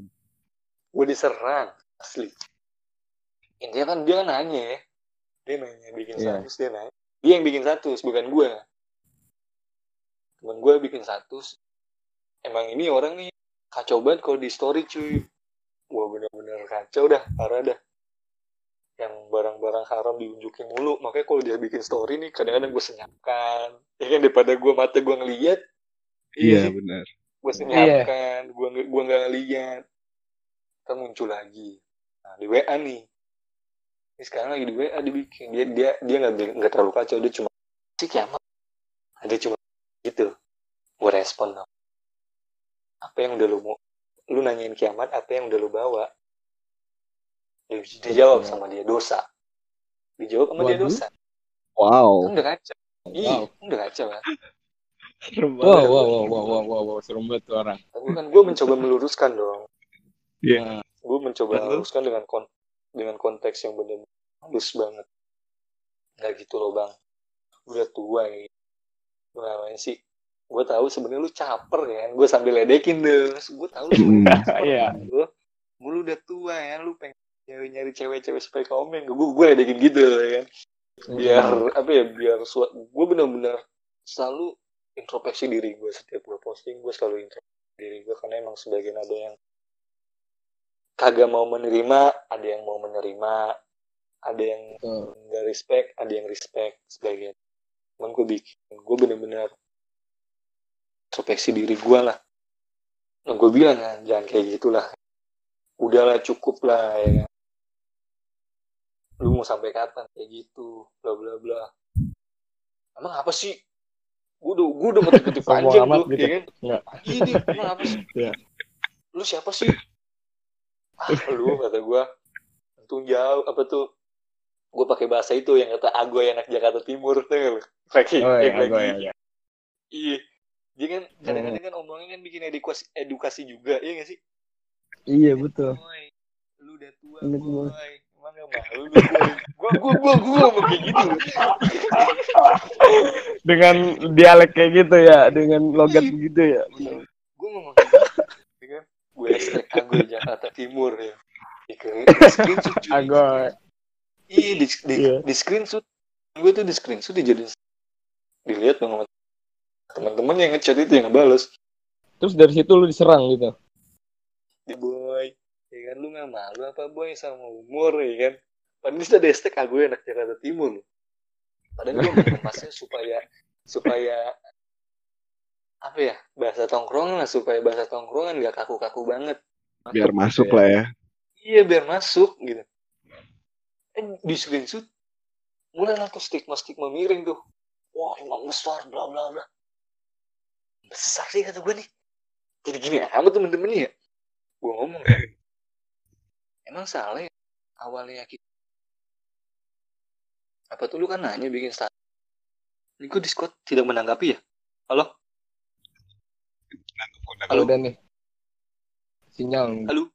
gue diserang. Asli. Intinya kan dia kan nanya ya. Dia nanya bikin Iya. status dia nanya. Dia yang bikin status bukan gue temen gue bikin status emang ini orang nih kacau banget kalau di story cuy. Wah bener-bener kacau dah parah dah yang barang-barang haram diunjukin mulu. Makanya kalau dia bikin story nih kadang-kadang gue senyapkan. Ya kan daripada gue mata gue ngeliat Iya benar. gue senyapkan gue nggak gue nggak ngeliat. Kan muncul lagi. Nah di WA nih. Ini sekarang lagi di WA dibikin. Dia dia dia nggak nggak terlalu kacau. Dia cuma sih kiamat ada cuma gitu. Gue respon dong. Apa yang udah lu mau? Lu nanyain kiamat apa yang udah lu bawa dia, dia jawab sama dia dosa. Dijawab sama dia dosa. Wow. kan udah kacau iya Wow. udah kacau kan Serem wow banget. wow wow wow wow wow, wow. serem banget tuh orang. Tapi kan gue mencoba meluruskan dong. Iya. gue mencoba meluruskan dengan kon dengan konteks yang benar halus banget. Nggak gitu loh bang. Udah tua ya. Ngapain sih gue tahu sebenarnya lu caper kan gue sambil ledekin deh. Gue tahu lu sebenarnya caper Iya. lu lu udah tua ya lu pengen nyari nyari cewek-cewek supaya komen. Gue gue ledekin gitu ya kan. Biar apa ya biar gue benar-benar selalu introspeksi diri gue setiap gue posting. Gue selalu introspeksi diri gue karena emang sebagian ada yang kagak mau menerima ada yang mau menerima ada yang Betul. nggak respect ada yang respect sebagian. Cuman gue bikin gue bener-bener introspeksi diri gue lah. Nah, gue bilang kan jangan kayak gitulah. Udahlah cukup lah ya kan lu mau sampai kapan? Kayak gitu bla bla bla. Emang apa sih? Gue udah gue udah motif-motif panjang amat tuh gitu. ya kan? Nggak. iya Dik, emang apa sih? Iya. lu siapa sih? Ah lu kata gue untung jauh apa tuh? Gue pakai bahasa itu yang kata agoy anak Jakarta Timur tuh lu? Pakai oh yang ya lagi. Gue ya, ya. iya. Dia kan kadang-kadang kan omongnya kan bikin edukasi edukasi juga iya gak sih? Iya betul. Boy lu udah tua boy emang gak malu gua gua gua gua ngomong kayak gitu. Dengan dialek kayak gitu ya dengan logat Iya. gitu ya. Gua ngomong kayak gitu ya kan? Gue hashtag agoy Jakarta Timur ya. Di, di screenshot agoy iya di, di, Iya. di screenshot. Gue tuh di screenshot dijadiin dilihat dong sama teman-teman yang ngechat itu yang ngebales. Terus dari situ lu diserang gitu? Ya kan? Lu nggak malu apa boy sama umur ya kan? Padahal ada hashtag aku anak Jakarta Timur. Padahal gue mengemasnya supaya supaya apa ya bahasa tongkrongan lah supaya bahasa tongkrongan gak kaku-kaku banget. Biar masuk lah ya. iya biar masuk gitu. Eh di screenshot mulai tuh stigma stigma miring tuh. Wah imam besar bla bla bla. Besar sih kata gue nih. Jadi gini amat temen-temen ya. Gue ngomong emang salah ya awalnya kita apa tuh lu kan nanya bikin status ini gue Discord tidak menanggapi ya halo Halo dan nih sinyal halo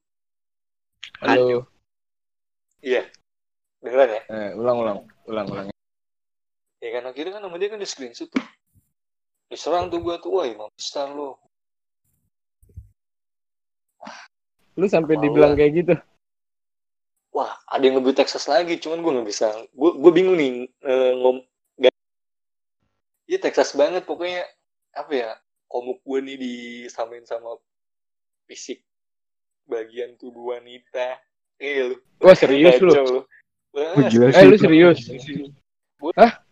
Halo. Iya. Dengeran ya? Eh, ulang ulang ulang ulang. Ya kan akhirnya kan sama dia kan di screenshot tuh. Diserang tuh gua tuh, wah Imam Besar lo. Lu sampai dibilang kayak gitu. Wah, ada yang lebih Texas lagi, cuman gua nggak bisa. Gua gua bingung nih eh, ngom gak. Iya Texas banget pokoknya apa ya? Komuk gue nih disamain sama fisik bagian tubuh wanita. Eh lu. Wah, serius lu? Wah, Eh, lu serius? Hah?